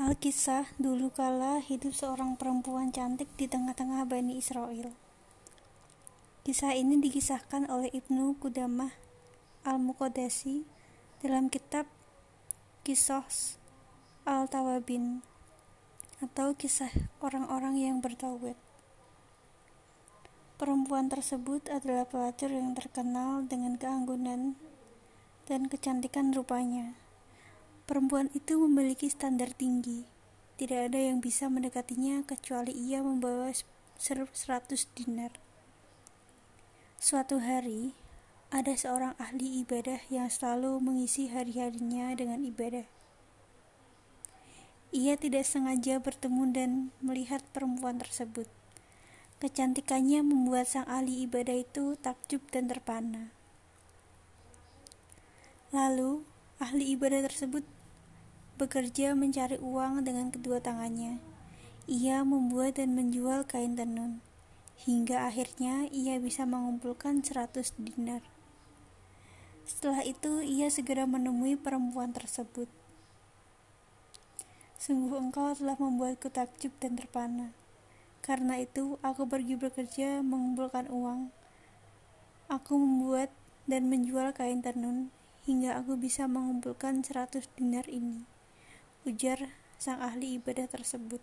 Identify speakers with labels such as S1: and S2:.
S1: Alkisah dulu kala hidup seorang perempuan cantik di tengah-tengah Bani Israel. Kisah ini dikisahkan oleh Ibnu Qudamah Al-Muqaddasi dalam kitab Kisah Al-Tawabin atau kisah orang-orang yang bertaubat. Perempuan tersebut adalah pelacur yang terkenal dengan keanggunan dan kecantikan rupanya. Perempuan itu memiliki standar tinggi. Tidak ada yang bisa mendekatinya kecuali ia membawa 100 dinar. Suatu hari, ada seorang ahli ibadah yang selalu mengisi hari-harinya dengan ibadah. Ia tidak sengaja bertemu dan melihat perempuan tersebut. Kecantikannya membuat sang ahli ibadah itu takjub dan terpana. Lalu, ahli ibadah tersebut bekerja mencari uang dengan kedua tangannya. Ia membuat dan menjual kain tenun, hingga akhirnya ia bisa mengumpulkan 100 dinar. Setelah itu, ia segera menemui perempuan tersebut. Sungguh engkau telah membuatku takjub dan terpana. Karena itu, aku pergi bekerja mengumpulkan uang. Aku membuat dan menjual kain tenun hingga aku bisa mengumpulkan 100 dinar ini ujar sang ahli ibadah tersebut.